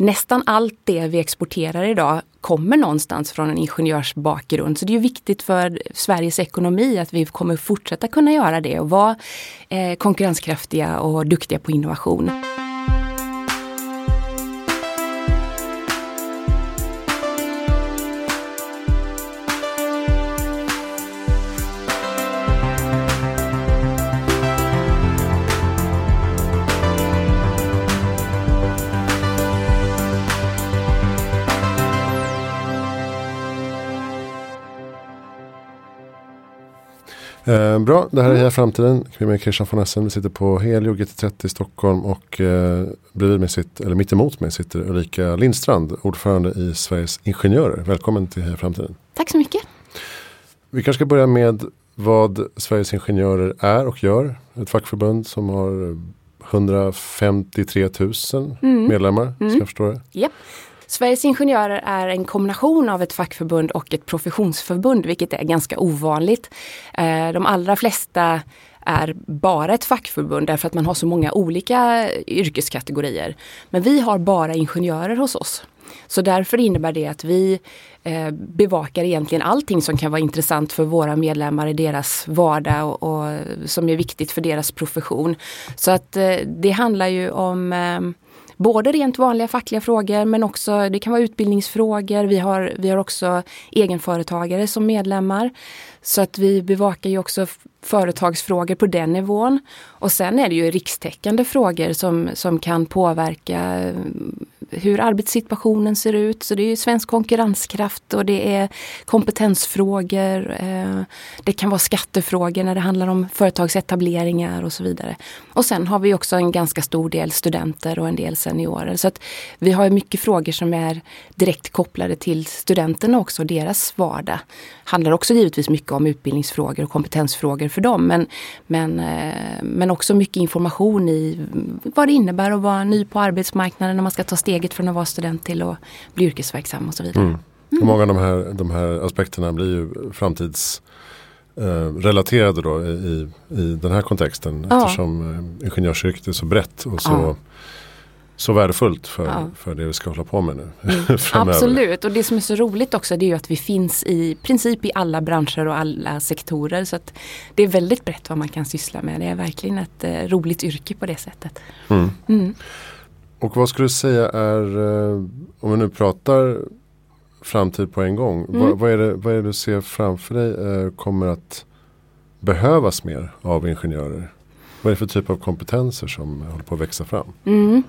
nästan allt det vi exporterar idag kommer någonstans från en ingenjörsbakgrund. Så det är viktigt för Sveriges ekonomi att vi kommer fortsätta kunna göra det och vara eh, konkurrenskraftiga och duktiga på innovation. Eh, bra, det här är Heja Framtiden. Med Christian von Essen. Vi sitter på Helio GT30 i Stockholm och eh, bredvid mig sitter, eller mitt emot mig sitter Ulrika Lindstrand, ordförande i Sveriges Ingenjörer. Välkommen till Heja Framtiden. Tack så mycket. Vi kanske ska börja med vad Sveriges Ingenjörer är och gör. Ett fackförbund som har 153 000 mm. medlemmar, mm. ska jag förstå det. Yep. Sveriges Ingenjörer är en kombination av ett fackförbund och ett professionsförbund, vilket är ganska ovanligt. Eh, de allra flesta är bara ett fackförbund därför att man har så många olika yrkeskategorier. Men vi har bara ingenjörer hos oss. Så därför innebär det att vi eh, bevakar egentligen allting som kan vara intressant för våra medlemmar i deras vardag och, och som är viktigt för deras profession. Så att eh, det handlar ju om eh, både rent vanliga fackliga frågor men också det kan vara utbildningsfrågor. Vi har, vi har också egenföretagare som medlemmar. Så att vi bevakar ju också företagsfrågor på den nivån. Och sen är det ju rikstäckande frågor som, som kan påverka eh, hur arbetssituationen ser ut. Så det är ju svensk konkurrenskraft och det är kompetensfrågor. Eh, det kan vara skattefrågor när det handlar om företagsetableringar och så vidare. Och sen har vi också en ganska stor del studenter och en del seniorer. Så att vi har mycket frågor som är direkt kopplade till studenterna också, och deras vardag. Handlar också givetvis mycket om utbildningsfrågor och kompetensfrågor för dem. Men, men, eh, men också mycket information i vad det innebär att vara ny på arbetsmarknaden när man ska ta steg steget från att vara student till att bli yrkesverksam och så vidare. Mm. Mm. Många av de här, de här aspekterna blir ju framtidsrelaterade eh, då i, i den här kontexten. Ja. Eftersom eh, ingenjörsyrket är så brett och så, ja. Så värdefullt för, ja. för det vi ska hålla på med nu. Mm. Absolut och det som är så roligt också det är ju att vi finns i princip i alla branscher och alla sektorer. Så att det är väldigt brett vad man kan syssla med. Det är verkligen ett eh, roligt yrke på det sättet. Mm. mm. Och vad skulle du säga är, eh, om vi nu pratar framtid på en gång. Mm. Vad, vad, är det, vad är det du ser framför dig eh, kommer att behövas mer av ingenjörer? Vad är det för typ av kompetenser som håller på att växa fram? Mm.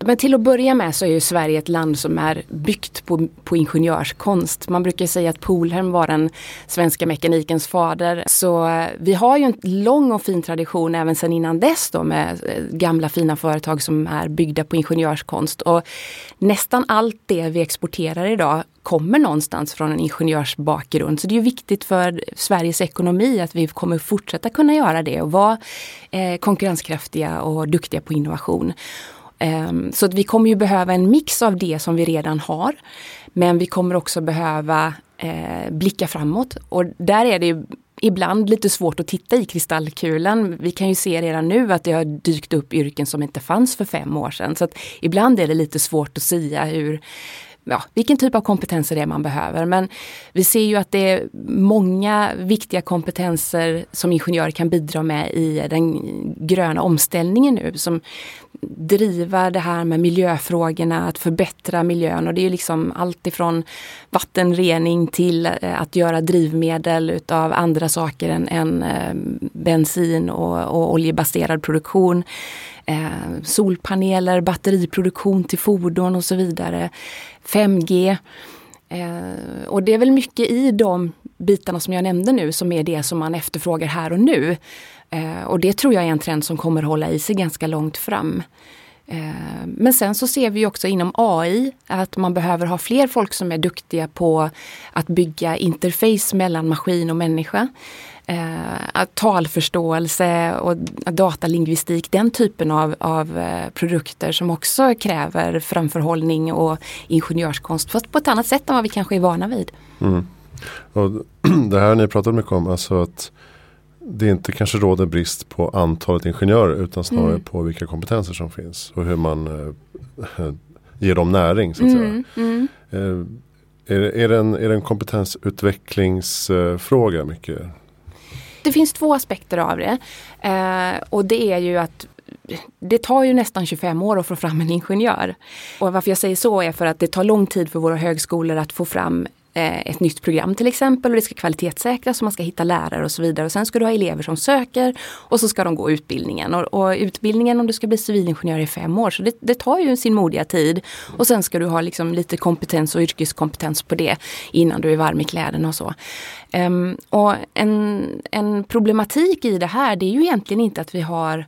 Men till att börja med så är ju Sverige ett land som är byggt på, på ingenjörskonst. Man brukar säga att Polhem var den svenska mekanikens fader. Så eh, vi har ju en lång och fin tradition även sedan innan dess då med eh, gamla fina företag som är byggda på ingenjörskonst. Och nästan allt det vi exporterar idag kommer någonstans från en ingenjörsbakgrund. Så det är viktigt för Sveriges ekonomi att vi kommer fortsätta kunna göra det och vara eh, konkurrenskraftiga och duktiga på innovation. Ehm, så att vi kommer ju behöva en mix av det som vi redan har. Men vi kommer också behöva eh, blicka framåt och där är det ibland lite svårt att titta i kristallkulan. Vi kan ju se redan nu att det har dykt upp yrken som inte fanns för fem år sedan. Så att ibland är det lite svårt att säga hur ja, vilken typ av kompetenser det är man behöver. Men vi ser ju att det är många viktiga kompetenser som ingenjörer kan bidra med i den gröna omställningen nu. Som driva det här med miljöfrågorna, att förbättra miljön och det är liksom allt ifrån vattenrening till eh, att göra drivmedel utav andra saker än, än eh, bensin och, och oljebaserad produktion. Eh, solpaneler, batteriproduktion till fordon och så vidare. 5G. Eh, och det är väl mycket i de bitarna som jag nämnde nu som är det som man efterfrågar här och nu. Eh, och det tror jag är en trend som kommer hålla i sig ganska långt fram. Eh, men sen så ser vi också inom AI att man behöver ha fler folk som är duktiga på att bygga interface mellan maskin och människa. Eh, talförståelse och datalingvistik, den typen av, av eh, produkter som också kräver framförhållning och ingenjörskonst fast på ett annat sätt än vad vi kanske är vana vid. Mm. Och det här ni pratat mycket om, alltså att det inte kanske råder brist på antalet ingenjörer utan snarare mm. på vilka kompetenser som finns och hur man eh, ger dem näring. Så att mm, mm. Eh, är, är, det en, är det en kompetensutvecklingsfråga mycket? Det finns två aspekter av det. Eh, och det är ju att det tar ju nästan 25 år att få fram en ingenjör. Och varför jag säger så är för att det tar lång tid för våra högskolor att få fram Eh, ett nytt program till exempel och det ska kvalitetssäkras och man ska hitta lärare och så vidare. Och sen ska du ha elever som söker och så ska de gå utbildningen. Och, och utbildningen om du ska bli civilingenjör i fem år så det, det, tar ju sin modiga tid. Och sen ska du ha liksom lite kompetens och yrkeskompetens på det innan du är varm i kläderna och så. Um, och en, en problematik i det här det är ju egentligen inte att vi har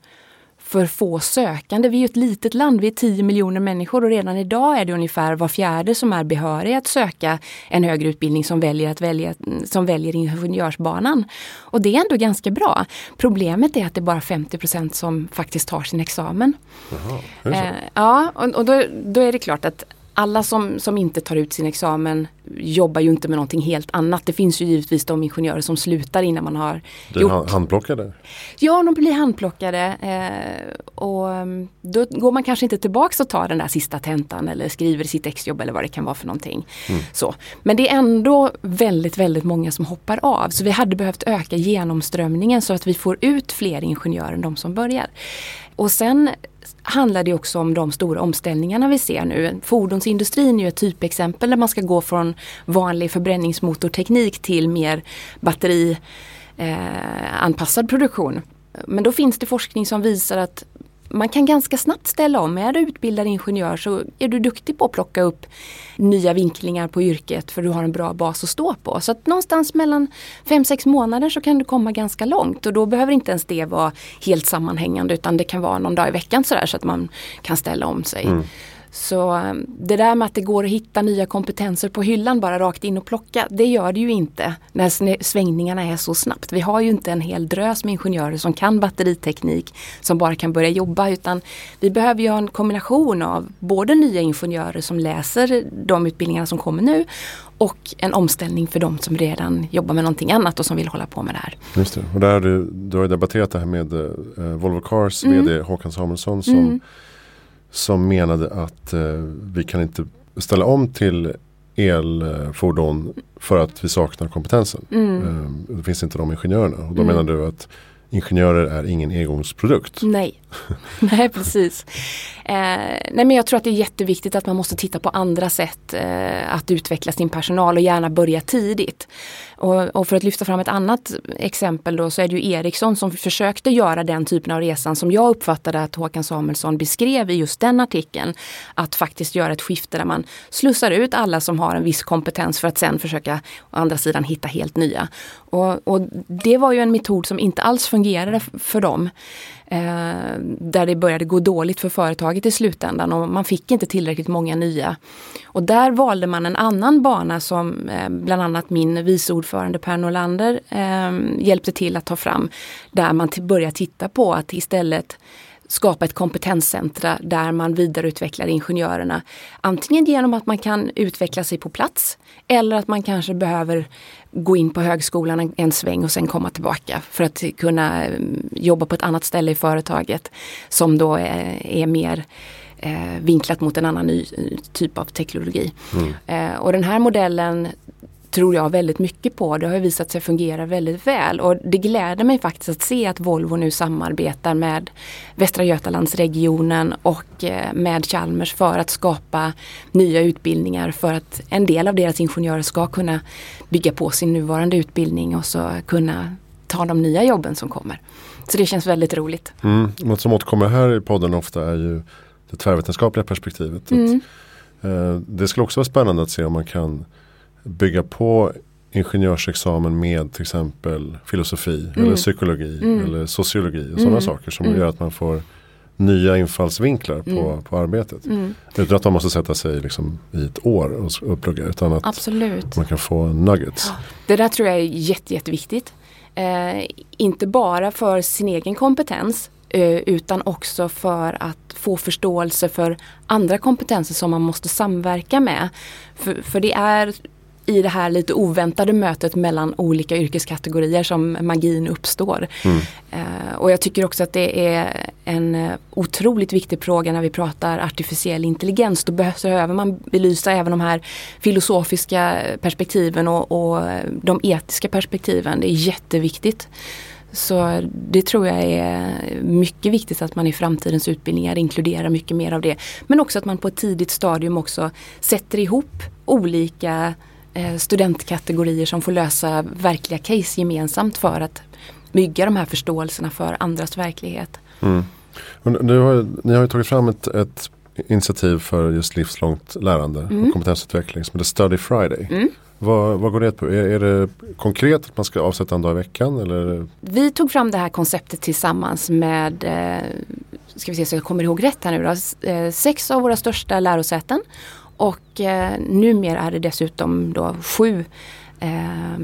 för få sökande. Vi är ett litet land, vi är 10 miljoner människor och redan idag är det ungefär var fjärde som är behörig att söka en högre utbildning som väljer, att välja, som väljer ingenjörsbanan. Och det är ändå ganska bra. Problemet är att det är bara 50% som faktiskt tar sin examen. Jaha, eh, ja, och, och då, då är det klart att alla som, som inte tar ut sin examen jobbar ju inte med någonting helt annat. Det finns ju givetvis de ingenjörer som slutar innan man har blir gjort... handplockade? Ja, de blir handplockade. Eh, och mm, då går man kanske inte tillbaks och tar den där sista tentan eller skriver sitt exjobb eller vad det kan vara för någonting. Mm. Så. Men det är ändå väldigt, väldigt många som hoppar av. Så vi hade behövt öka genomströmningen så att vi får ut fler ingenjörer än de som börjar. Och sen handlar det också om de stora omställningarna vi ser nu. Fordonsindustrin är ju ett typexempel där man ska gå från vanlig förbränningsmotorteknik till mer batterianpassad eh, produktion. Men då finns det forskning som visar att man kan ganska snabbt ställa om. Är du utbildad ingenjör så är du duktig på att plocka upp nya vinklingar på yrket för du har en bra bas att stå på. Så att någonstans mellan 5-6 månader så kan du komma ganska långt och då behöver inte ens det vara helt sammanhängande utan det kan vara någon dag i veckan sådär så att man kan ställa om sig. Mm. Så um, det där med att det går att hitta nya kompetenser på hyllan bara rakt in och plocka, det gör det ju inte när svängningarna är så snabbt. Vi har ju inte en hel drös med ingenjörer som kan batteriteknik som bara kan börja jobba utan vi behöver ju en kombination av både nya ingenjörer som läser de utbildningarna som kommer nu och en omställning för de som redan jobbar med någonting annat och som vill hålla på med det här. Just det. Och där du, du har debatterat det här med uh, Volvo Cars mm. VD Håkan Samuelsson som mm som menade att eh, vi kan inte ställa om till elfordon för att vi saknar kompetensen. Mm. Eh, det finns inte de ingenjörerna. Och då mm. menar du att ingenjörer är ingen engångsprodukt. Nej, nej precis. Eh, nej men jag tror att det är jätteviktigt att man måste titta på andra sätt eh, att utveckla sin personal och gärna börja tidigt. Och, och, för att lyfta fram ett annat exempel då så är det ju Ericsson som försökte göra den typen av resan som jag uppfattade att Håkan Samuelsson beskrev i just den artikeln. Att faktiskt göra ett skifte där man slussar ut alla som har en viss kompetens för att sen försöka å andra sidan hitta helt nya. Och, och det var ju en metod som inte alls fungerade för dem. Eh, där det började gå dåligt för företaget i slutändan och man fick inte tillräckligt många nya. Och där valde man en annan bana som eh, bland annat min vice ordförande Per Norlander eh, hjälpte till att ta fram. Där man började titta på att istället skapa ett kompetenscentra där man vidareutvecklar ingenjörerna. Antingen genom att man kan utveckla sig på plats eller att man kanske behöver gå in på högskolan en, sväng och sen komma tillbaka för att kunna mm, jobba på ett annat ställe i företaget som då är, är mer eh, vinklat mot en annan ny typ av teknologi. Mm. Eh, och den här modellen tror jag väldigt mycket på. Det har visat sig fungera väldigt väl och det gläder mig faktiskt att se att Volvo nu samarbetar med Västra Götalandsregionen och eh, med Chalmers för att skapa nya utbildningar för att en del av deras ingenjörer ska kunna bygga på sin nuvarande utbildning och så kunna ta de nya jobben som kommer. Så det känns väldigt roligt. Mm. Något som återkommer här i podden ofta är ju det tvärvetenskapliga perspektivet. Mm. Att, eh, det skulle också vara spännande att se om man kan bygga på ingenjörsexamen med till exempel filosofi mm. eller psykologi mm. eller sociologi och sådana mm. saker som mm. gör att man får nya infallsvinklar på, mm. på arbetet. Mm. Utan att man måste sätta sig liksom i ett år och, och plugga utan att Absolut. man kan få nuggets. Det där tror jag är jätte, jätteviktigt. Eh, inte bara för sin egen kompetens eh, utan också för att få förståelse för andra kompetenser som man måste samverka med. För, för det är i det här lite oväntade mötet mellan olika yrkeskategorier som magin uppstår. Mm. Uh, och jag tycker också att det är en uh, otroligt viktig fråga när vi pratar artificiell intelligens. Då behöver man belysa även de här filosofiska perspektiven och, och de etiska perspektiven. Det är jätteviktigt. Så det tror jag är mycket viktigt att man i framtidens utbildningar inkluderar mycket mer av det. Men också att man på ett tidigt stadium också sätter ihop olika eh, studentkategorier som får lösa verkliga case gemensamt för att bygga de här förståelserna för andras verklighet. Mm. Nu har, ni har ju tagit fram ett, ett initiativ för just livslångt lärande mm. och kompetensutveckling som heter Study Friday. Mm. Vad, vad går det på? Är, är, det konkret att man ska avsätta en dag i veckan? Eller? Vi tog fram det här konceptet tillsammans med, eh, ska vi se så jag kommer ihåg rätt här nu då, eh, sex av våra största lärosäten. Och eh, numera är det dessutom då sju eh,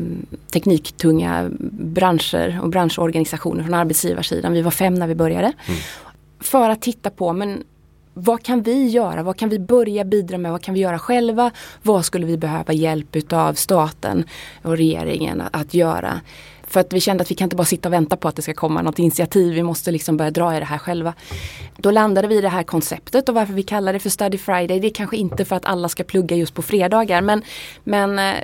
tekniktunga branscher och branschorganisationer från arbetsgivarsidan. Vi var fem när vi började. Mm. För att titta på, men vad kan vi göra? Vad kan vi börja bidra med? Vad kan vi göra själva? Vad skulle vi behöva hjälp utav staten och regeringen att göra? För att vi kände att vi kan inte bara sitta och vänta på att det ska komma något initiativ. Vi måste liksom börja dra i det här själva. Då landade vi i det här konceptet och varför vi kallar det för Study Friday. Det är kanske inte för att alla ska plugga just på fredagar men, men eh,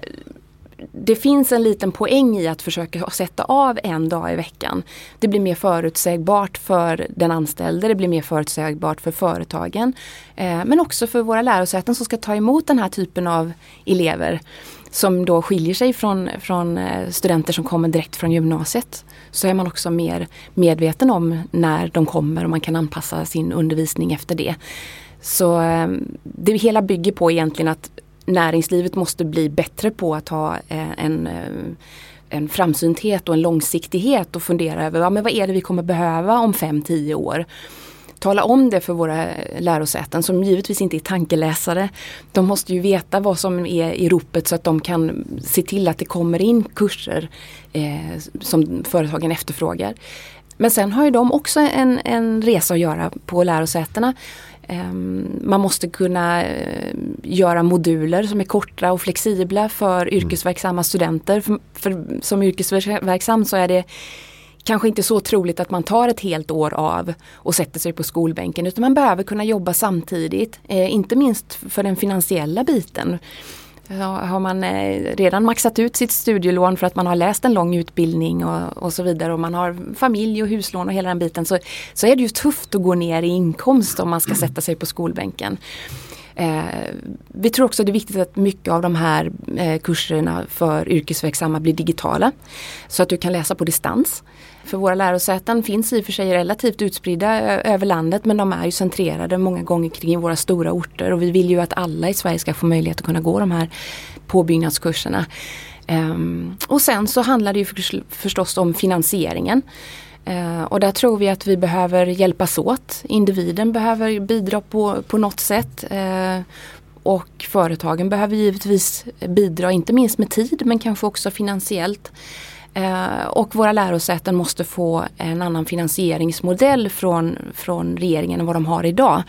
det finns en liten poäng i att försöka sätta av en dag i veckan. Det blir mer förutsägbart för den anställde, det blir mer förutsägbart för företagen. Eh, men också för våra lärosäten som ska ta emot den här typen av elever som då skiljer sig från, från eh, studenter som kommer direkt från gymnasiet. Så är man också mer medveten om när de kommer och man kan anpassa sin undervisning efter det. Så ehm, det hela bygger på egentligen att näringslivet måste bli bättre på att ha eh, en eh, en framsynthet och en långsiktighet och fundera över ja, men vad är det vi kommer behöva om 5-10 år tala om det för våra lärosäten som givetvis inte är tankeläsare. De måste ju veta vad som är i ropet så att de kan se till att det kommer in kurser eh, som företagen efterfrågar. Men sen har ju de också en, en resa att göra på lärosätena. Ehm, man måste kunna eh, göra moduler som är korta och flexibla för mm. yrkesverksamma studenter. För, för, som yrkesverksam så är det kanske inte så troligt att man tar ett helt år av och sätter sig på skolbänken utan man behöver kunna jobba samtidigt. Eh, inte minst för den finansiella biten. Har man eh, redan maxat ut sitt studielån för att man har läst en lång utbildning och, och, så vidare och man har familj och huslån och hela den biten så, så är det ju tufft att gå ner i inkomst om man ska sätta sig på skolbänken. Eh, vi tror också det är viktigt att mycket av de här eh, kurserna för yrkesverksamma blir digitala. Så att du kan läsa på distans. För våra lärosäten finns i och för sig relativt utspridda över landet men de är ju centrerade många gånger kring våra stora orter och vi vill ju att alla i Sverige ska få möjlighet att kunna gå de här påbyggnadskurserna. Um, och sen så handlar det ju för, förstås om finansieringen. Uh, och där tror vi att vi behöver hjälpas åt. Individen behöver bidra på, på något sätt. Uh, och företagen behöver givetvis bidra, inte minst med tid men kanske också finansiellt. Eh, och våra lärosäten måste få en annan finansieringsmodell från, från regeringen än vad de har idag.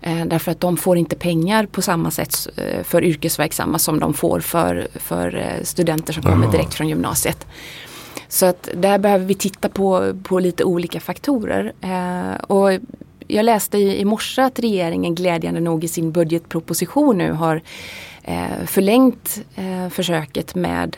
Eh, därför att de får inte pengar på samma sätt eh, för yrkesverksamma som de får för, för studenter som kommer direkt från gymnasiet. Så att där behöver vi titta på, på lite olika faktorer. och jag läste i, i morse att regeringen glädjande nog i sin budgetproposition nu har förlängt försöket med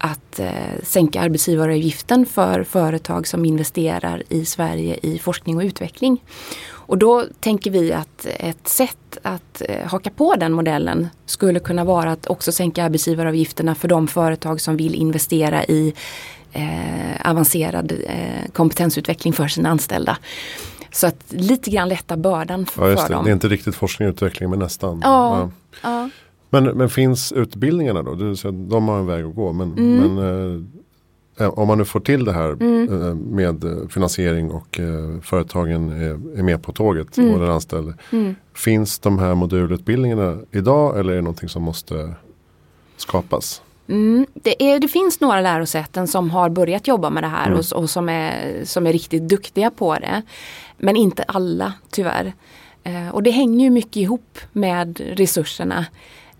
att eh, sänka arbetsgivaravgiften för företag som investerar i Sverige i forskning och utveckling. Och då tänker vi att ett sätt att eh, haka på den modellen skulle kunna vara att också sänka arbetsgivaravgifterna för de företag som vill investera i eh, avancerad eh, kompetensutveckling för sina anställda. Så att lite grann lätta bördan för, ja, för dem. Det är inte riktigt forskning och utveckling men nästan. Ja, ja. ja. Men, men finns utbildningarna då? Du de har en väg att gå. Men, mm. men eh, om man nu får till det här mm. eh, med finansiering och eh, företagen är, är, med på tåget mm. och den anställde. Mm. Finns de här modulutbildningarna idag eller är det någonting som måste skapas? Mm, det, är, det, finns några lärosäten som har börjat jobba med det här mm. och, och, som, är, som är riktigt duktiga på det. Men inte alla tyvärr. Eh, och det hänger ju mycket ihop med resurserna.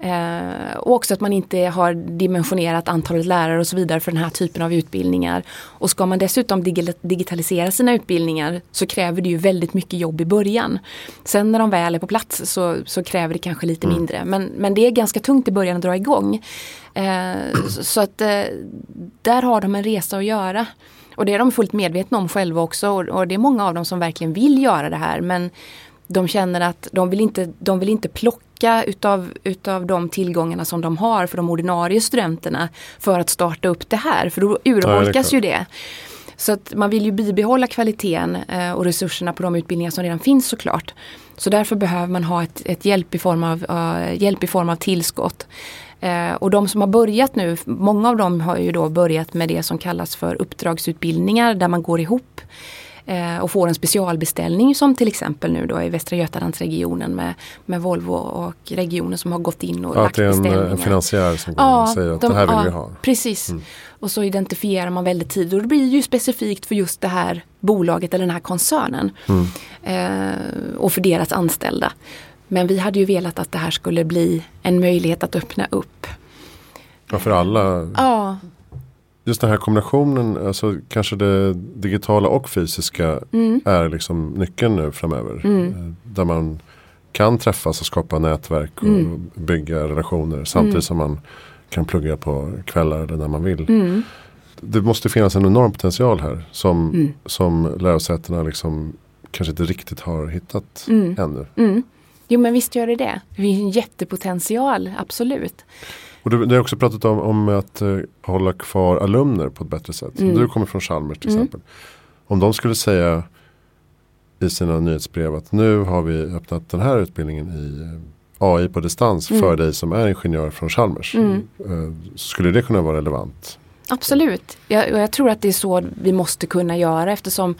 Eh, och också att man inte har dimensionerat antalet lärare och så vidare för den här typen av utbildningar. Och ska man dessutom digitalisera sina utbildningar så kräver det ju väldigt mycket jobb i början. Sen när de väl är på plats så, så kräver det kanske lite mm. mindre. Men, men det är ganska tungt i början att dra igång. Eh, så, att eh, där har de en resa att göra. Och det är de fullt medvetna om själva också och, och det är många av dem som verkligen vill göra det här men de känner att de vill inte, de vill inte plocka utav, utav de tillgångarna som de har för de ordinarie studenterna för att starta upp det här för då urholkas ja, ju det. Så att man vill ju bibehålla kvaliteten eh, och resurserna på de utbildningar som redan finns såklart. Så därför behöver man ha ett, ett hjälp, i form av, uh, hjälp i form av tillskott. Eh, och de som har börjat nu, många av dem har ju då börjat med det som kallas för uppdragsutbildningar där man går ihop och får en specialbeställning som till exempel nu då i Västra Götalandsregionen med, med Volvo och regionen som har gått in och ja, lagt beställningar. Att det är en, en finansiär som ja, säger att de, det här vill ja, vi ha. Precis. Mm. Och så identifierar man väldigt tidigt och det blir ju specifikt för just det här bolaget eller den här koncernen. Mm. Eh, och för deras anställda. Men vi hade ju velat att det här skulle bli en möjlighet att öppna upp. Ja, för alla. Ja. Just den här kombinationen, alltså kanske det digitala och fysiska mm. är liksom nyckeln nu framöver. Mm. Eh, där man kan träffas och skapa nätverk och mm. bygga relationer samtidigt mm. som man kan plugga på kvällar eller när man vill. Mm. Det måste finnas en enorm potential här som, mm. som lärosätena liksom kanske inte riktigt har hittat ännu. Jo men visst gör det det. Det finns en jättepotential, absolut. Och du, du har också pratat om, om att uh, hålla kvar alumner på ett bättre sätt. Mm. Du kommer från Chalmers till mm. exempel. Om de skulle säga i sina nyhetsbrev att nu har vi öppnat den här utbildningen i uh, AI på distans mm. för dig som är ingenjör från Chalmers. Uh, skulle det kunna vara relevant? Absolut. Jag, jag, tror att det är så vi måste kunna göra eftersom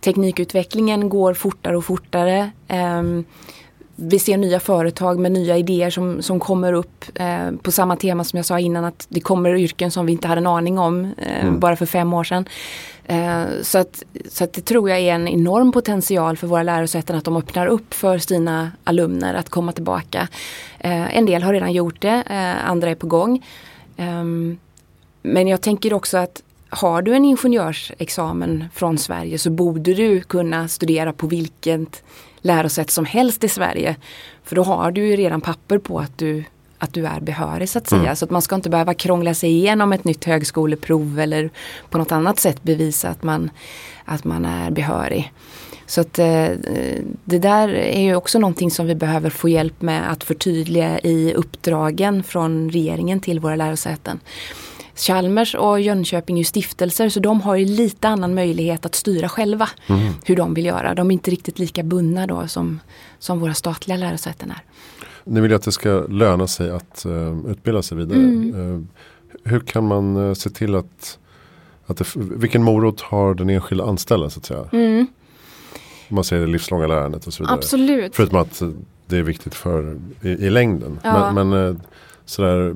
teknikutvecklingen går fortare och fortare. Um, vi ser nya företag med nya idéer som, som kommer upp eh, på samma tema som jag sa innan att det kommer yrken som vi inte hade en aning om eh, mm. bara för fem år sedan. Eh, så, att, så att det tror jag är en enorm potential för våra lärosäten att de öppnar upp för sina alumner att komma tillbaka. Eh, en del har redan gjort det, eh, andra är på gång. Ehm, men jag tänker också att har du en ingenjörsexamen från Sverige så borde du kunna studera på vilket lärosäte som helst i Sverige. För då har du ju redan papper på att du, att du är behörig så att säga. Mm. Så att man ska inte behöva krångla sig igenom ett nytt högskoleprov eller på något annat sätt bevisa att man, att man är behörig. Så att eh, det där är ju också någonting som vi behöver få hjälp med att förtydliga i uppdragen från regeringen till våra lärosäten. Chalmers och Jönköping är ju stiftelser så de har ju lite annan möjlighet att styra själva mm. hur de vill göra. De är inte riktigt lika bundna då som, som våra statliga lärosäten är. Ni vill att det ska löna sig att uh, utbilda sig vidare. Mm. Uh, hur kan man uh, se till att, att det, vilken morot har den enskilda anställda så att säga? Mm. man säger det livslånga lärandet och så vidare. Absolut. Förutom att det är viktigt för i, i längden. Ja. Men, men sådär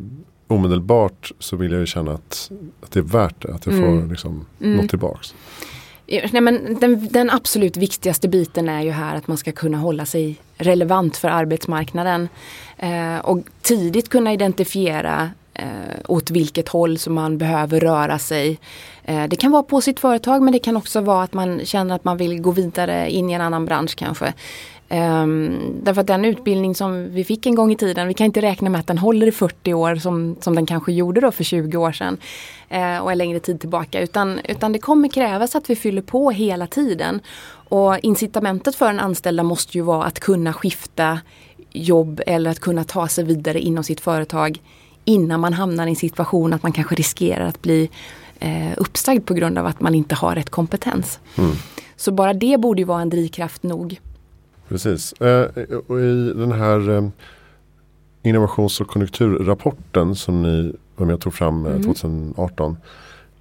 omedelbart så vill jag ju känna att, att det är värt det. Att jag får mm. liksom mm. något tillbaks. Nej, men den, den, absolut viktigaste biten är ju här att man ska kunna hålla sig relevant för arbetsmarknaden. Eh, och tidigt kunna identifiera eh, åt vilket håll som man behöver röra sig. Eh, det kan vara på sitt företag men det kan också vara att man känner att man vill gå vidare in i en annan bransch kanske. Um, därför att den utbildning som vi fick en gång i tiden, vi kan inte räkna med att den håller i 40 år som, som den kanske gjorde då för 20 år sedan. Uh, och en längre tid tillbaka. Utan, utan det kommer krävas att vi fyller på hela tiden. Och incitamentet för en anställda måste ju vara att kunna skifta jobb eller att kunna ta sig vidare inom sitt företag innan man hamnar i en situation att man kanske riskerar att bli eh, uppsagd på grund av att man inte har rätt kompetens. Mm. Så bara det borde ju vara en drivkraft nog. Precis. Eh, och I den här eh, innovations och konjunkturrapporten som ni var med och tog fram eh, mm. 2018.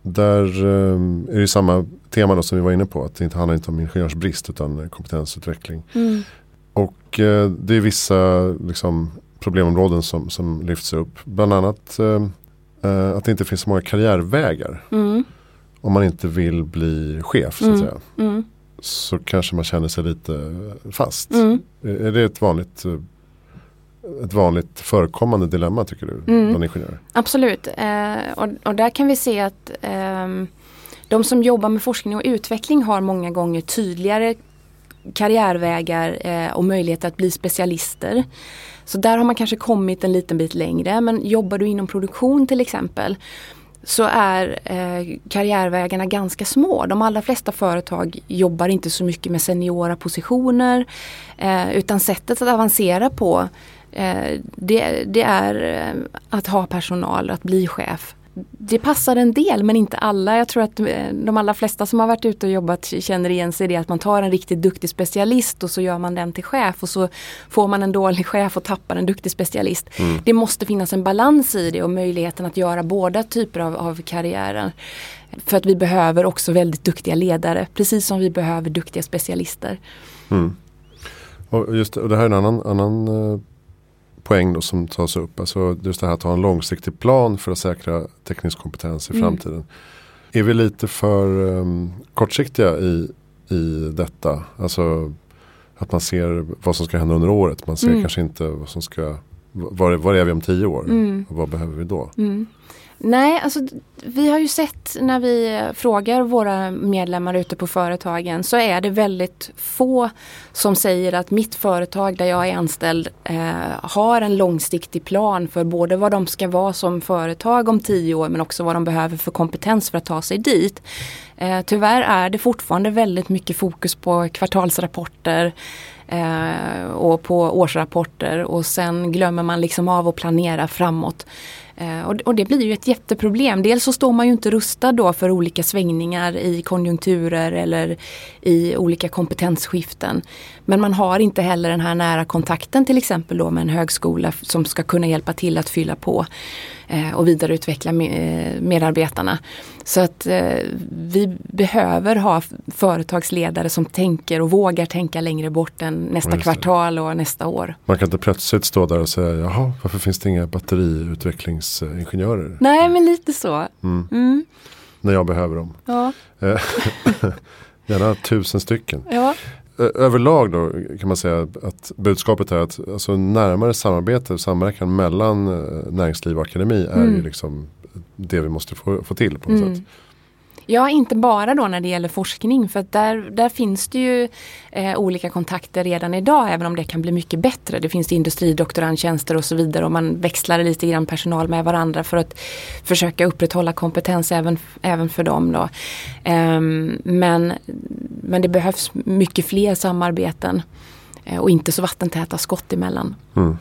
Där är det samma tema då som vi var inne på. Att det inte handlar inte om ingenjörsbrist utan kompetensutveckling. Mm. Och det är vissa liksom, problemområden som, som lyfts upp. Bland annat eh, eh, att det inte finns så många karriärvägar. Mm. Om man inte vill bli chef så att mm. säga. Så kanske man känner sig lite fast. Mm. Är det ett vanligt ett vanligt förekommande dilemma tycker du mm. bland ingenjörer? Absolut eh, och, och, där kan vi se att eh, de som jobbar med forskning och utveckling har många gånger tydligare karriärvägar eh, och möjligheter att bli specialister. Så där har man kanske kommit en liten bit längre men jobbar du inom produktion till exempel så är eh, karriärvägarna ganska små. De allra flesta företag jobbar inte så mycket med seniora positioner eh, utan sättet att avancera på eh, det, det, är eh, att ha personal, att bli chef det passar en del men inte alla. Jag tror att eh, de allra flesta som har varit ute och jobbat känner igen sig i det att man tar en riktigt duktig specialist och så gör man den till chef och så får man en dålig chef och tappar en duktig specialist. Mm. Det måste finnas en balans i det och möjligheten att göra båda typer av, av karriärer. För att vi behöver också väldigt duktiga ledare precis som vi behöver duktiga specialister. Mm. Och just och det här är en annan, annan eh, poäng då som tas upp. Alltså just det här att ha en långsiktig plan för att säkra teknisk kompetens i mm. framtiden. Är vi lite för um, kortsiktiga i, i detta? Alltså att man ser vad som ska hända under året. Man ser mm. kanske inte vad som ska, var, var är vi om tio år? Mm. Och vad behöver vi då? Nej, alltså vi har ju sett när vi frågar våra medlemmar ute på företagen så är det väldigt få som säger att mitt företag där jag är anställd eh, har en långsiktig plan för både vad de ska vara som företag om tio år men också vad de behöver för kompetens för att ta sig dit. Eh, tyvärr är det fortfarande väldigt mycket fokus på kvartalsrapporter eh, och på årsrapporter och sen glömmer man liksom av att planera framåt. Eh, och, det blir ju ett jätteproblem. Dels så står man ju inte rustad då för olika svängningar i konjunkturer eller i olika kompetensskiften. Men man har inte heller den här nära kontakten till exempel då med en högskola som ska kunna hjälpa till att fylla på eh, och vidareutveckla eh, medarbetarna. Så att eh, vi behöver ha företagsledare som tänker och vågar tänka längre bort än nästa kvartal och nästa år. Man kan inte plötsligt stå där och säga jaha varför finns det inga batteriutvecklingsingenjörer? Nej men lite så. Mm. Mm. När jag behöver dem. Ja. Gärna tusen stycken. Ja överlag då kan man säga att budskapet är att alltså närmare samarbete och samverkan mellan eh, näringsliv och akademi är mm. ju liksom det vi måste få, få till på något mm. sätt. Ja, inte bara då när det gäller forskning för att där, där finns det ju eh, olika kontakter redan idag även om det kan bli mycket bättre. Det finns industridoktorandtjänster och så vidare och man växlar lite grann personal med varandra för att försöka upprätthålla kompetens även, även för dem. Då. Eh, men, men det behövs mycket fler samarbeten eh, och inte så vattentäta skott emellan. Mm.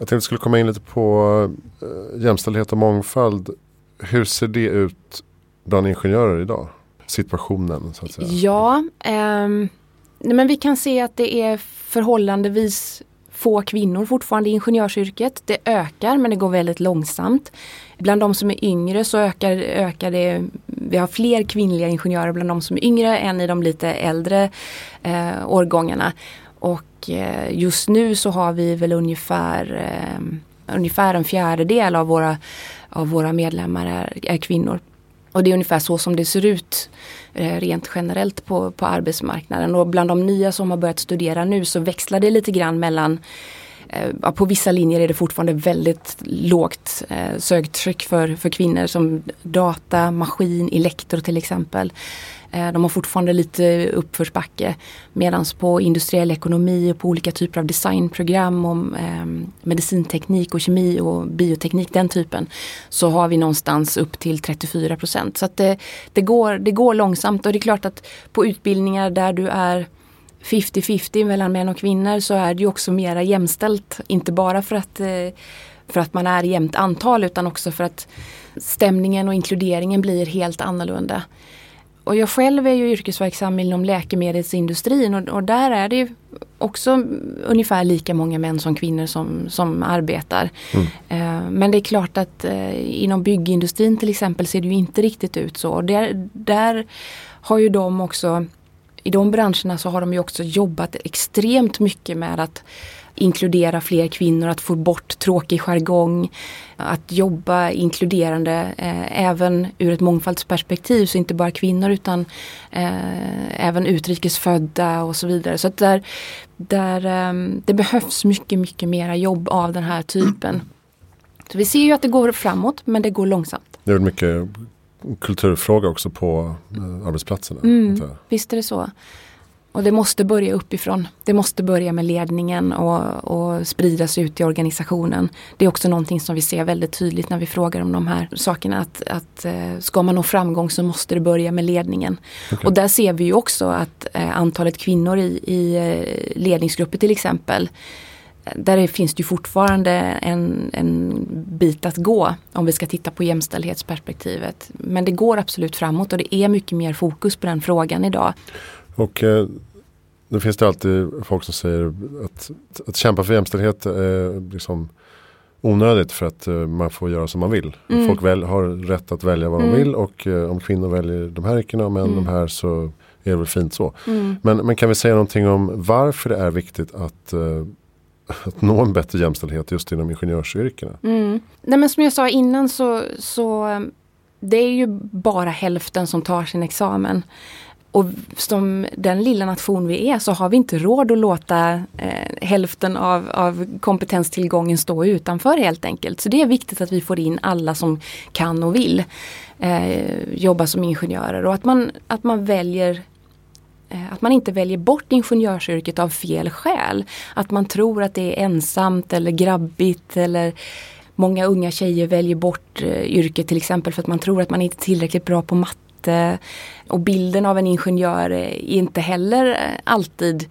Jag tänkte att vi skulle komma in lite på eh, jämställdhet och mångfald. Hur ser det ut bland ingenjörer idag? Situationen så att säga. Ja, ähm, men vi kan se att det är förhållandevis få kvinnor fortfarande i ingenjörsyrket. Det ökar men det går väldigt långsamt. Bland de som är yngre så ökar, ökar det, vi har fler kvinnliga ingenjörer bland de som är yngre än i de lite äldre eh, årgångarna. Och Eh, just nu så har vi väl ungefär, eh, ungefär en fjärdedel av våra, av våra medlemmar är, är kvinnor. Och det är ungefär så som det ser ut eh, rent generellt på, på arbetsmarknaden. Och bland de nya som har börjat studera nu så växlar det lite grann mellan eh, på vissa linjer är det fortfarande väldigt lågt eh, söktryck för, för kvinnor som data, maskin, elektro till exempel. Eh, de har fortfarande lite uppförsbacke. Medan på industriell ekonomi och på olika typer av designprogram om eh, medicinteknik och kemi och bioteknik, den typen, så har vi någonstans upp till 34 procent. Så att det, det, går, det går långsamt och det är klart att på utbildningar där du är 50-50 mellan män och kvinnor så är det ju också mera jämställt. Inte bara för att, eh, för att man är jämnt antal utan också för att stämningen och inkluderingen blir helt annorlunda. Och jag själv är ju yrkesverksam inom läkemedelsindustrin och, och, där är det också ungefär lika många män som kvinnor som, som arbetar. Mm. Eh, men det är klart att eh, inom byggindustrin till exempel ser det ju inte riktigt ut så. Och där, där har ju de också i de branscherna så har de ju också jobbat extremt mycket med att inkludera fler kvinnor, att få bort tråkig jargong, att jobba inkluderande eh, även ur ett mångfaldsperspektiv, så inte bara kvinnor utan eh, även utrikesfödda och så vidare. Så att där, där eh, det behövs mycket, mycket mera jobb av den här typen. Så vi ser ju att det går framåt men det går långsamt. Det är mycket kulturfråga också på eh, arbetsplatserna. Mm, visst är det så. Och det måste börja uppifrån. Det måste börja med ledningen och, och spridas ut i organisationen. Det är också någonting som vi ser väldigt tydligt när vi frågar om de här sakerna. Att, att eh, ska man nå framgång så måste det börja med ledningen. Okay. Och där ser vi ju också att eh, antalet kvinnor i, i eh, ledningsgrupper till exempel där finns det fortfarande en, en bit att gå om vi ska titta på jämställdhetsperspektivet. Men det går absolut framåt och det är mycket mer fokus på den frågan idag. Och eh, nu finns det alltid folk som säger att, att kämpa för jämställdhet är liksom onödigt för att uh, man får göra som man vill. Mm. Folk väl, har rätt att välja vad mm. de vill och uh, om kvinnor väljer de här yrkena och män mm. de här så är det väl fint så. Mm. Men, men kan vi säga någonting om varför det är viktigt att att nå en bättre jämställdhet just inom ingenjörsyrkena? Mm. Nej, men som jag sa innan så, så eh, det är ju bara hälften som tar sin examen. Och som den lilla nation vi är så har vi inte råd att låta eh, hälften av, av kompetenstillgången stå utanför helt enkelt. Så det är viktigt att vi får in alla som kan och vill eh, jobba som ingenjörer och att man, att man väljer Eh, att man inte väljer bort ingenjörsyrket av fel skäl. Att man tror att det är ensamt eller grabbigt eller Många unga tjejer väljer bort eh, yrket till exempel för att man tror att man inte är tillräckligt bra på matte och bilden av en ingenjör är inte heller eh, alltid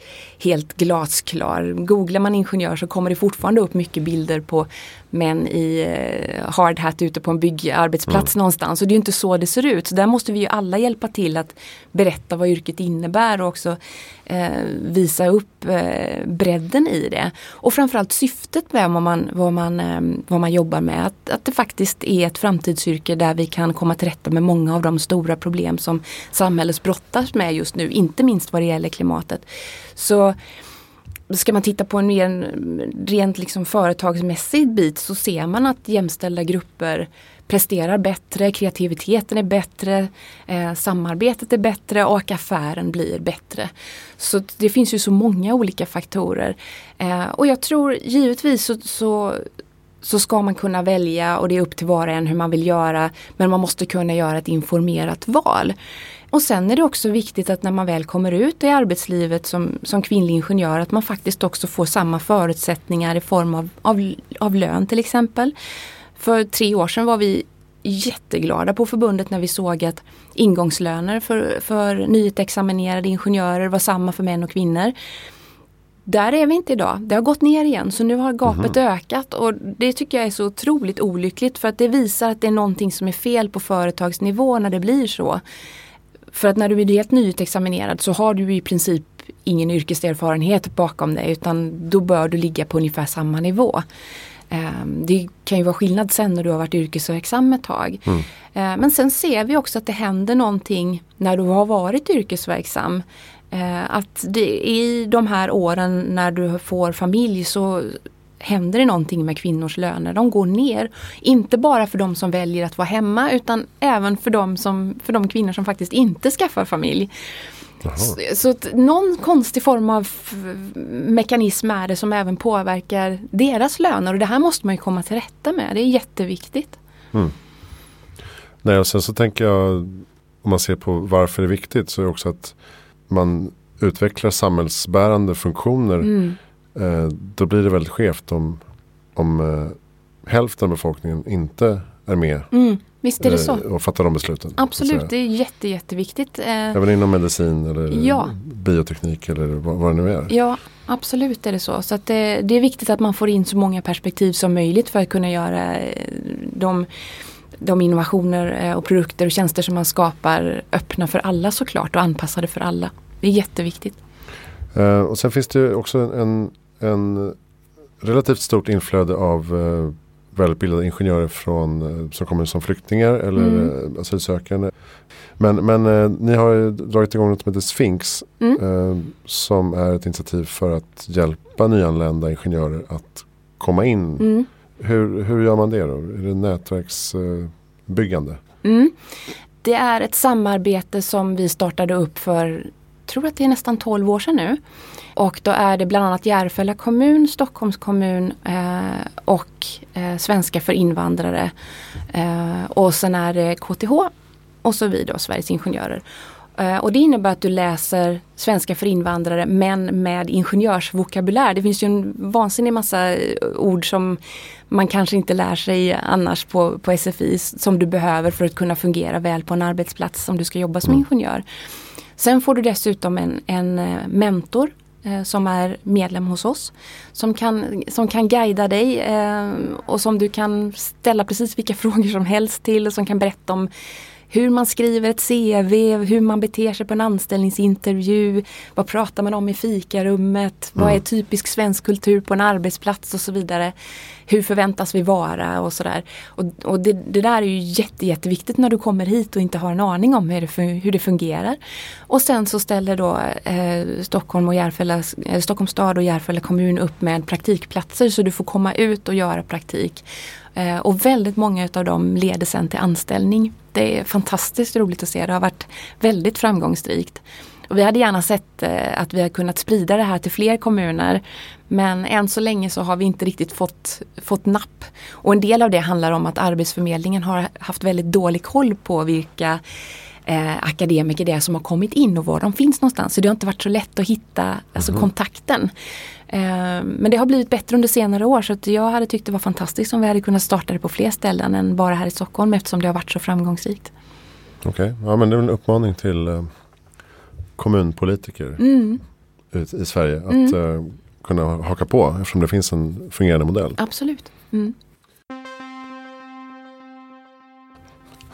helt glasklar. Googlar man ingenjör så kommer det fortfarande upp mycket bilder på män i eh, hard hat ute på en byggarbetsplats mm. någonstans. Och det är inte så det ser ut. Så där måste vi ju alla hjälpa till att berätta vad yrket innebär och också eh, visa upp eh, bredden i det. Och framförallt syftet med vad man, vad man, eh, vad man jobbar med. Att, att det faktiskt är ett framtidsyrke där vi kan komma till rätta med många av de stora problem som samhället brottas med just nu, inte minst vad det gäller klimatet. Så ska man titta på en mer rent liksom företagsmässig bit så ser man att jämställda grupper presterar bättre, kreativiteten är bättre, eh, samarbetet är bättre och affären blir bättre. Så det finns ju så många olika faktorer. Eh, och jag tror givetvis så, så så ska man kunna välja och det är upp till var och en hur man vill göra. Men man måste kunna göra ett informerat val. Och sen är det också viktigt att när man väl kommer ut i arbetslivet som, som kvinnlig ingenjör att man faktiskt också får samma förutsättningar i form av, av, av lön till exempel. För tre år sedan var vi jätteglada på förbundet när vi såg att ingångslöner för, för nyutexaminerade ingenjörer var samma för män och kvinnor. Där är vi inte idag. Det har gått ner igen så nu har gapet mm. ökat och det tycker jag är så otroligt olyckligt för att det visar att det är någonting som är fel på företagsnivå när det blir så. För att när du är helt nyutexaminerad så har du i princip ingen yrkeserfarenhet bakom dig utan då bör du ligga på ungefär samma nivå. Ehm, det kan ju vara skillnad sen när du har varit yrkesverksam ett tag. Mm. Ehm, men sen ser vi också att det händer någonting när du har varit yrkesverksam. Ehm, att det, i de här åren när du får familj så händer det någonting med kvinnors löner. De går ner. Inte bara för de som väljer att vara hemma utan även för de, som, för de kvinnor som faktiskt inte skaffar familj. Så, så att någon konstig form av mekanism är det som även påverkar deras löner och det här måste man ju komma till rätta med. Det är jätteviktigt. Mm. Nej, och sen så tänker jag om man ser på varför det är viktigt så är det också att man utvecklar samhällsbärande funktioner mm då blir det väldigt skevt om, om eh, hälften av befolkningen inte är med. Mm, visst är det så. Eh, och fattar de besluten. Absolut, det är jätte, jätteviktigt. Även inom medicin eller ja. bioteknik eller vad, det nu är. Ja, absolut är det så. Så att det, det, är viktigt att man får in så många perspektiv som möjligt för att kunna göra de de innovationer och produkter och tjänster som man skapar öppna för alla såklart och anpassade för alla. Det är jätteviktigt. Och sen finns det också en, en relativt stort inflöde av uh, välutbildade ingenjörer från, eh, som kommer som flyktingar eller Mm. eh, asylsökande. Men, men eh, ni har ju dragit igång något som heter Sphinx Mm. eh, som är ett initiativ för att hjälpa nyanlända ingenjörer att komma in. Mm. Hur, hur gör man det då? Är det nätverksbyggande? Mm. Det är ett samarbete som vi startade upp för, tror att det är nästan 12 år sedan nu. Och då är det bland annat Järfälla kommun, Stockholms kommun eh, och eh, Svenska för invandrare. Eh, och sen är det KTH och så vi då, Sveriges Ingenjörer. Eh, och det innebär att du läser svenska för invandrare men med ingenjörsvokabulär. Det finns ju en vansinnig massa eh, ord som man kanske inte lär sig annars på, på SFI som du behöver för att kunna fungera väl på en arbetsplats om du ska jobba som Mm. ingenjör. Sen får du dessutom en, en eh, mentor Eh, som är medlem hos oss. Som kan, som kan guida dig eh, och som du kan ställa precis vilka frågor som helst till och som kan berätta om hur man skriver ett CV, hur man beter sig på en anställningsintervju, vad pratar man om i fikarummet, vad är typisk svensk kultur på en arbetsplats och så vidare. Hur förväntas vi vara och sådär. Och, och det, det där är ju jätte, jätteviktigt när du kommer hit och inte har en aning om hur det, hur det fungerar. Och sen så ställer då eh, Stockholm och Järfälla, eh, Stockholms stad och Järfälla kommun upp med praktikplatser så du får komma ut och göra praktik. Eh, och väldigt många utav dem leder sen till anställning. Det är fantastiskt roligt att se. Det har varit väldigt framgångsrikt. Och vi hade gärna sett eh, att vi har kunnat sprida det här till fler kommuner. Men än så länge så har vi inte riktigt fått, fått napp. Och en del av det handlar om att Arbetsförmedlingen har haft väldigt dålig koll på vilka eh, akademiker det är som har kommit in och var de finns någonstans. Så det har inte varit så lätt att hitta alltså, kontakten. Eh, men det har blivit bättre under senare år så jag hade tyckt det var fantastiskt om vi hade kunnat starta det på fler ställen än bara här i Stockholm eftersom det har varit så framgångsrikt. Okej, ja men det är en uppmaning till eh, kommunpolitiker Mm, i Sverige att eh, kunna haka på eftersom det finns en fungerande modell. absolut. Mm.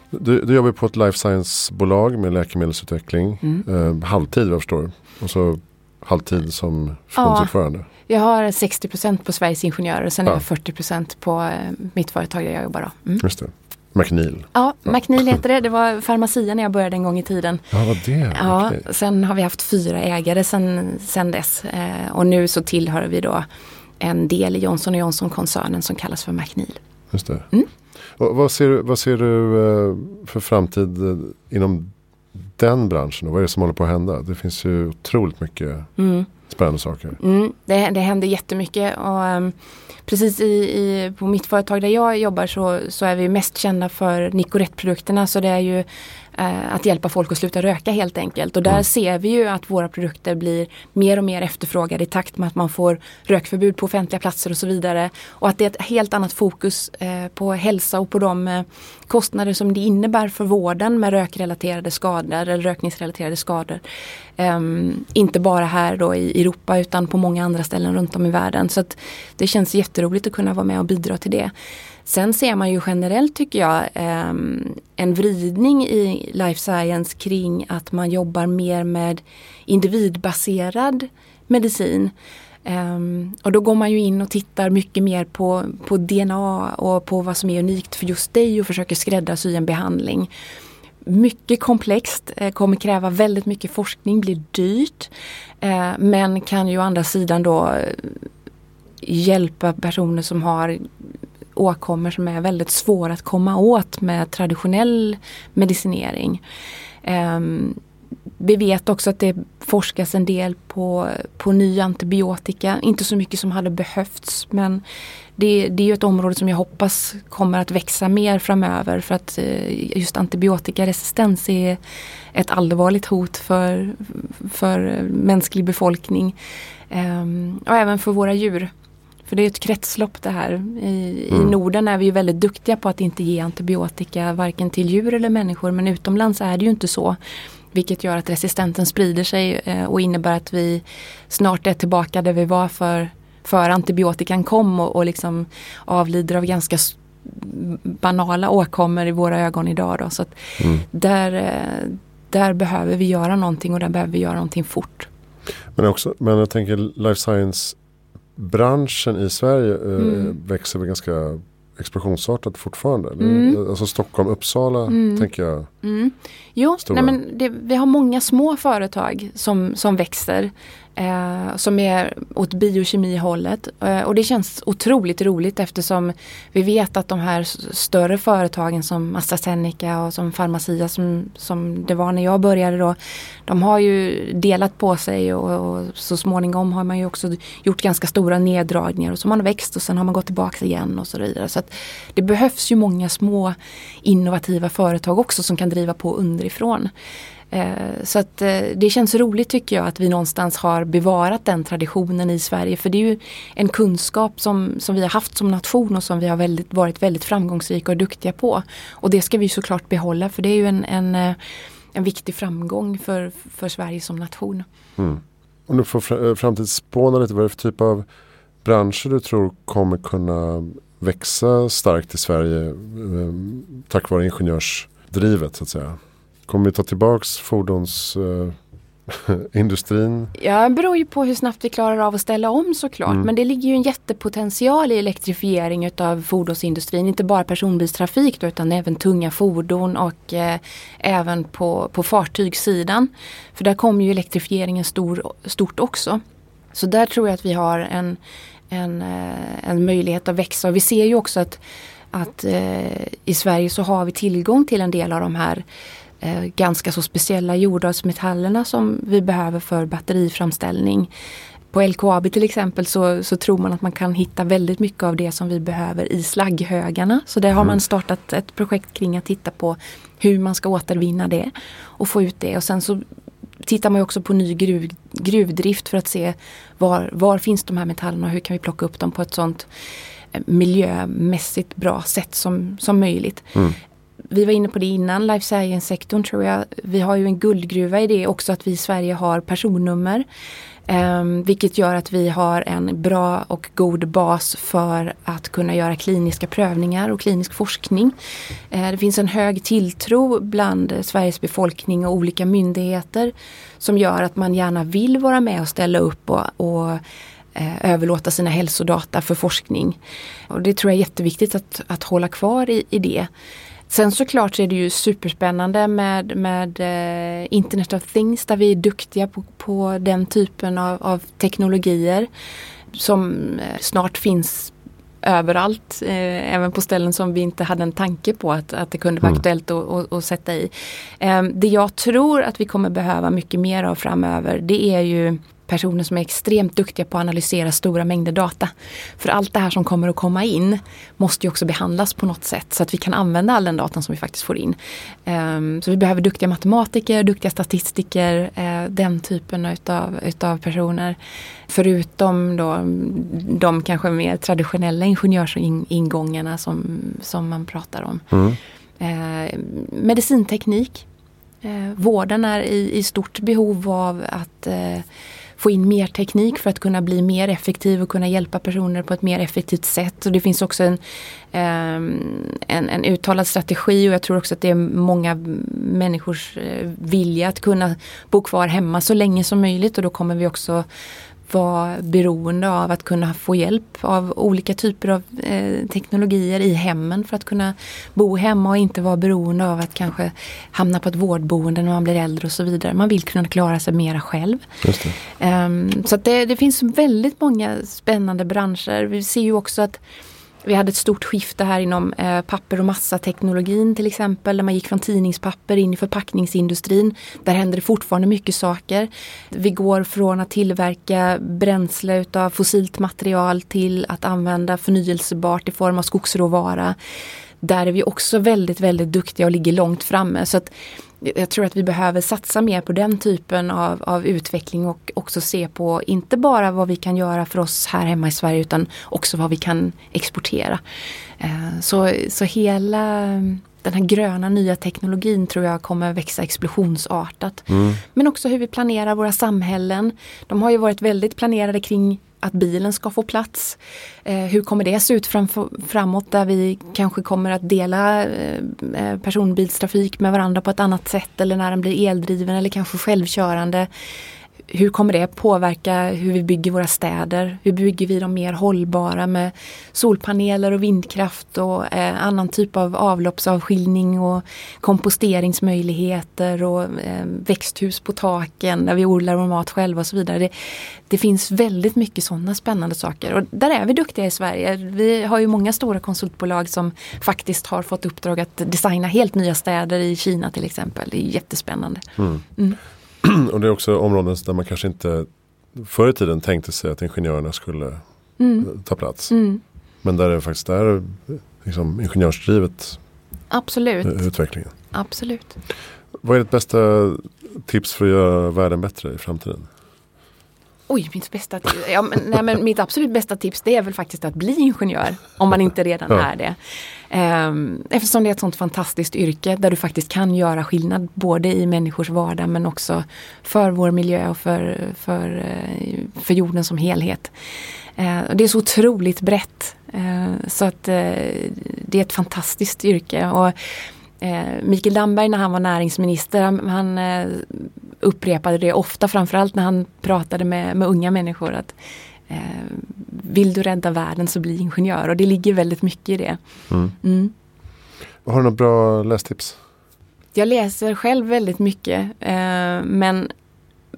Du, du jobbar på ett life science-bolag med läkemedelsutveckling. Mm. Eh, halvtid vad jag förstår. Och så halvtid som förbundsordförande. Jag har 60% på Sveriges Ingenjörer och sen Ja. är jag 40% på eh, mitt företag där jag jobbar. Då. Mm. Just det. McNeil. Ja, McNeil heter det. Det var Pharmacia när jag började en gång i tiden. Ja, vad det? Ja, Okej. Sen har vi haft fyra ägare sen, sen dess. Eh, och nu så tillhör vi då en del i Johnson Johnson-koncernen som kallas för McNeil. Just det. Mm. Och vad, ser, vad ser du eh, för framtid eh, inom den branschen? Och vad är det som håller på att hända? Det finns ju otroligt mycket Mm spännande saker. Mm, det, det händer jättemycket och ehm, precis i, i, på mitt företag där jag jobbar så, så är vi mest kända för Nicorette-produkterna så det är ju eh, att hjälpa folk att sluta röka helt enkelt. Och där Mm. ser vi ju att våra produkter blir mer och mer efterfrågade i takt med att man får rökförbud på offentliga platser och så vidare. Och att det är ett helt annat fokus eh, på hälsa och på de eh, kostnader som det innebär för vården med rökrelaterade skador eller rökningsrelaterade skador. Ehm, inte bara här då i Europa utan på många andra ställen runt om i världen. Så att det känns jätteroligt att kunna vara med och bidra till det. Sen ser man ju generellt tycker jag ehm, en vridning i life science kring att man jobbar mer med individbaserad medicin. Ehm, och då går man ju in och tittar mycket mer på, på DNA och på vad som är unikt för just dig och försöker skräddarsy en behandling. Mycket komplext, eh, kommer kräva väldigt mycket forskning, blir dyrt. Eh, men kan ju å andra sidan då eh, hjälpa personer som har åkommor som är väldigt svåra att komma åt med traditionell medicinering. Ehm, vi vet också att det forskas en del på, på ny antibiotika. Inte så mycket som hade behövts men det, det är ju ett område som jag hoppas kommer att växa mer framöver för att eh, just antibiotikaresistens är ett allvarligt hot för, för mänsklig befolkning. Ehm, och även för våra djur. För det är ett kretslopp det här. I, Mm. I Norden är vi ju väldigt duktiga på att inte ge antibiotika varken till djur eller människor men utomlands är det ju inte så. Vilket gör att resistenten sprider sig eh, och innebär att vi snart är tillbaka där vi var för, för antibiotikan kom och, och liksom avlider av ganska banala åkommor i våra ögon idag. Då. Så att Mm. där, eh, där behöver vi göra någonting och där behöver vi göra någonting fort. Men, också, men jag tänker life science branschen i Sverige eh, Mm. växer väl ganska explosionsartat fortfarande. Mm. Alltså Stockholm, Uppsala mm. tänker jag. Mm. Jo, nej men det, vi har många små företag som, som växer eh, som är åt biokemihållet. Eh, och det känns otroligt roligt eftersom vi vet att de här större företagen som AstraZeneca och som Pharmacia som, som det var när jag började då. De har ju delat på sig och, och så småningom har man ju också gjort ganska stora neddragningar och så har man växt och sen har man gått tillbaka igen och så vidare. Så det behövs ju många små innovativa företag också som kan driva på underifrån. Eh, så att eh, det känns roligt tycker jag att vi någonstans har bevarat den traditionen i Sverige. För det är ju en kunskap som, som vi har haft som nation och som vi har väldigt, varit väldigt framgångsrika och duktiga på. Och det ska vi såklart behålla för det är ju en, en, eh, en viktig framgång för, för Sverige som nation. Mm. Om du får framtidsspåna lite, vad är det för typ av branscher du tror kommer kunna växa starkt i Sverige tack vare ingenjörsdrivet så att säga? Kommer vi ta tillbaks fordonsindustrin? Uh, ja, det beror ju på hur snabbt vi klarar av att ställa om såklart. Mm. Men det ligger ju en jättepotential i elektrifiering utav fordonsindustrin. Inte bara personbilstrafik då, utan även tunga fordon och eh, även på, på fartygssidan. För där kommer ju elektrifieringen stor, stort också. Så där tror jag att vi har en, en, eh, en möjlighet att växa. Och vi ser ju också att, att eh, i Sverige så har vi tillgång till en del av de här eh, ganska så speciella jordartsmetallerna som vi behöver för batteriframställning. På LKAB till exempel så, så, tror man att man kan hitta väldigt mycket av det som vi behöver i slagghögarna. Så där har man mm. startat ett projekt kring att titta på hur man ska återvinna det och få ut det. Och sen så tittar man också på ny gruv, gruvdrift för att se var, var finns de här metallerna och hur kan vi plocka upp dem på ett sånt eh, miljömässigt bra sätt som, som möjligt. Mm vi var inne på det innan, life science-sektorn tror jag. Vi har ju en guldgruva i det också att vi i Sverige har personnummer. Eh, vilket gör att vi har en bra och god bas för att kunna göra kliniska prövningar och klinisk forskning. Eh, det finns en hög tilltro bland Sveriges befolkning och olika myndigheter som gör att man gärna vill vara med och ställa upp och, och eh, överlåta sina hälsodata för forskning. Och det tror jag är jätteviktigt att, att hålla kvar i, i det. Sen såklart så är det ju superspännande med, med eh, Internet of Things där vi är duktiga på, på den typen av, av teknologier som eh, snart finns överallt, eh, även på ställen som vi inte hade en tanke på att, att det kunde vara mm. aktuellt att, sätta i. Eh, det jag tror att vi kommer behöva mycket mer av framöver det är ju personer som är extremt duktiga på att analysera stora mängder data. För allt det här som kommer att komma in måste ju också behandlas på något sätt så att vi kan använda all den datan som vi faktiskt får in. Um, så vi behöver duktiga matematiker, duktiga statistiker, uh, den typen utav, utav personer. Förutom då de kanske mer traditionella ingenjörsingångarna som, som man pratar om. Mm. Uh, medicinteknik. Uh, vården är i, i stort behov av att få in mer teknik för att kunna bli mer effektiv och kunna hjälpa personer på ett mer effektivt sätt. Och det finns också en, ehm, en, en uttalad strategi och jag tror också att det är många människors eh, vilja att kunna bo kvar hemma så länge som möjligt och då kommer vi också vara beroende av att kunna få hjälp av olika typer av eh, teknologier i hemmen för att kunna bo hemma och inte vara beroende av att kanske hamna på ett vårdboende när man blir äldre och så vidare. Man vill kunna klara sig mera själv. Um, så det, det finns väldigt många spännande branscher. Vi ser ju också att vi hade ett stort skifte här inom eh, papper och massateknologin till exempel. Där man gick från tidningspapper in i förpackningsindustrin. Där händer det fortfarande mycket saker. Vi går från att tillverka bränsle utav fossilt material till att använda förnyelsebart i form av skogsråvara. Där är vi också väldigt, väldigt duktiga och ligger långt framme. Så att jag tror att vi behöver satsa mer på den typen av, av utveckling och också se på inte bara vad vi kan göra för oss här hemma i Sverige utan också vad vi kan exportera. Eh, så, så hela den här gröna nya teknologin tror jag kommer växa explosionsartat. Mm. Men också hur vi planerar våra samhällen. De har ju varit väldigt planerade kring att bilen ska få plats. Eh, hur kommer det se ut fram, framåt där vi kanske kommer att dela eh, eh personbilstrafik med varandra på ett annat sätt eller när den blir eldriven eller kanske självkörande hur kommer det påverka hur vi bygger våra städer? Hur bygger vi dem mer hållbara med solpaneler och vindkraft och eh, annan typ av avloppsavskiljning och komposteringsmöjligheter och eh, växthus på taken där vi odlar vår mat själva och så vidare. Det, det finns väldigt mycket sådana spännande saker och där är vi duktiga i Sverige. Vi har ju många stora konsultbolag som faktiskt har fått uppdrag att designa helt nya städer i Kina till exempel. Det är jättespännande. Mm. Mm. och det är också områden där man kanske inte förr i tiden tänkte sig att ingenjörerna skulle mm. ta plats. Mm. Men där det faktiskt är liksom, ingenjörsdrivet Absolut. utvecklingen. Absolut. Vad är ditt bästa tips för att göra världen bättre i framtiden? Oj, mitt bästa ja, men, nej, men mitt absolut bästa tips det är väl faktiskt att bli ingenjör. Om man inte redan ja. är det. Ehm, eftersom det är ett sånt fantastiskt yrke där du faktiskt kan göra skillnad både i människors vardag men också för vår miljö och för, för, eh, för jorden som helhet. Ehm, det är så otroligt brett. Eh, så att eh, det är ett fantastiskt yrke. Och Mikael Damberg när han var näringsminister, han, upprepade det ofta framförallt när han pratade med, med unga människor att vill du rädda världen så bli ingenjör och det ligger väldigt mycket i det. Mm. Mm. Har du några bra lästips? Jag läser själv väldigt mycket eh, men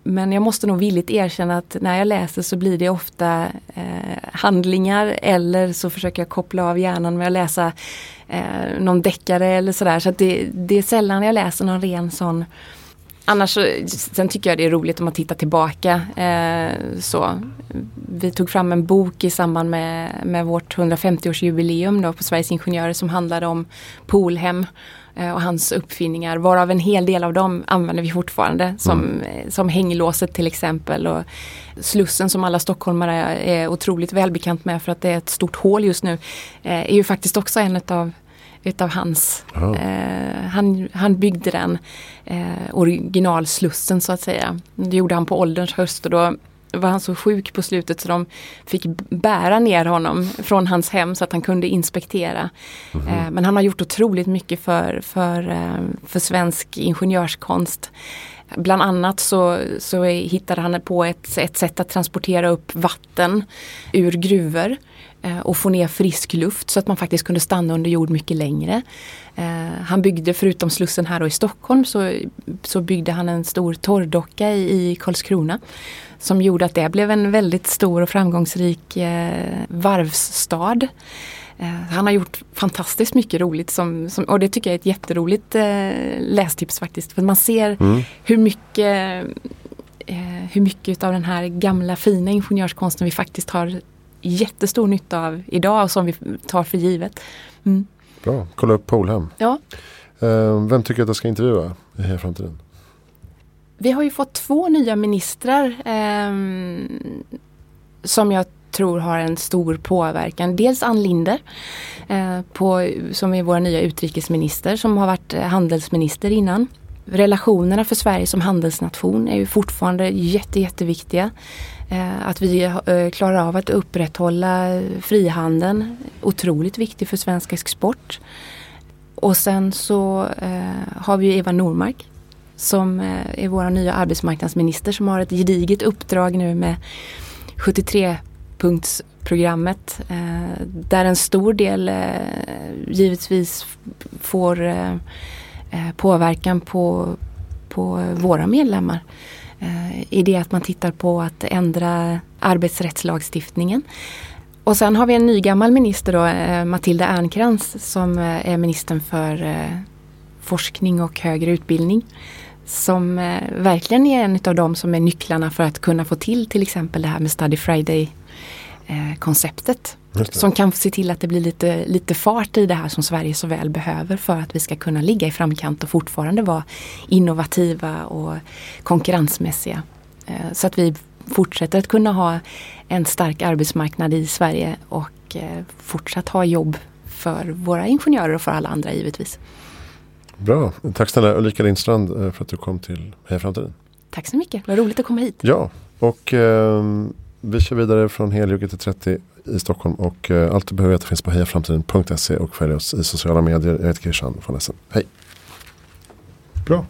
men jag måste nog villigt erkänna att när jag läser så blir det ofta eh, handlingar eller så försöker jag koppla av hjärnan med att läsa eh, någon deckare eller sådär. Så, det, det, är sällan jag läser någon ren sån Annars så, sen tycker jag det är roligt om man tittar tillbaka. Eh, så. Vi tog fram en bok i samband med, med vårt 150-årsjubileum på Sveriges Ingenjörer som handlade om Polhem Eh, och hans uppfinningar varav en hel del av dem använder vi fortfarande som, mm. Eh, som hänglåset till exempel. Och Slussen som alla stockholmare är otroligt välbekant med för att det är ett stort hål just nu eh, är ju faktiskt också en av utav hans. Eh, han, han byggde den eh, originalslussen så att säga. Det gjorde han på ålderns höst och då var han så sjuk på slutet så de fick bära ner honom från hans hem så att han kunde inspektera. Mm -hmm. Men han har gjort otroligt mycket för, för, eh, för svensk ingenjörskonst. Bland annat så, så hittade han på ett, ett sätt att transportera upp vatten ur gruvor eh, och få ner frisk luft så att man faktiskt kunde stanna under jord mycket längre. Han byggde, förutom Slussen här i Stockholm, så, så byggde han en stor torrdocka i, i Karlskrona som gjorde att det blev en väldigt stor och framgångsrik eh, varvsstad. Eh, han har gjort fantastiskt mycket roligt som, som, och det tycker jag är ett jätteroligt eh, lästips faktiskt. För man ser mm. hur mycket eh, hur mycket av den här gamla fina ingenjörskonsten vi faktiskt har jättestor nytta av idag och som vi tar för givet. Mm. Bra, kolla upp Polhem. Ja. Eh, vem tycker att jag ska intervjua i framtiden? Vi har ju fått två nya ministrar eh, som jag tror har en stor påverkan. Dels Ann Linder eh, på, som är vår nya utrikesminister som har varit handelsminister innan. Relationerna för Sverige som handelsnation är ju fortfarande jätte, jätteviktiga. Eh, att vi eh, klarar av att upprätthålla frihandeln. Otroligt viktig för svensk export. Och sen så eh, har vi Eva Normark som eh, är vår nya arbetsmarknadsminister som har ett gediget uppdrag nu med 73-punktsprogrammet eh, där en stor del eh, givetvis får påverkan på, på våra medlemmar. I det att man tittar på att ändra arbetsrättslagstiftningen. Och sen har vi en ny gammal minister då, Matilda Ernkrans som är ministern för forskning och högre utbildning som eh, verkligen är en av de som är nycklarna för att kunna få till till exempel det här med Study Friday eh, konceptet. Som kan se till att det blir lite, lite fart i det här som Sverige så väl behöver för att vi ska kunna ligga i framkant och fortfarande vara innovativa och konkurrensmässiga. Eh, så att vi fortsätter att kunna ha en stark arbetsmarknad i Sverige och fortsatt ha jobb för våra ingenjörer och för alla andra givetvis. Bra, tack snälla Ulrika Lindstrand eh, för att du kom till Heja Framtiden. Tack så mycket, vad roligt att komma hit. Ja, och eh, vi kör vidare från Helgjugget till 30 i Stockholm och eh, allt du behöver veta finns på hejaframtiden.se och följ oss i sociala medier. Jag heter Christian von Essen. Hej! Bra.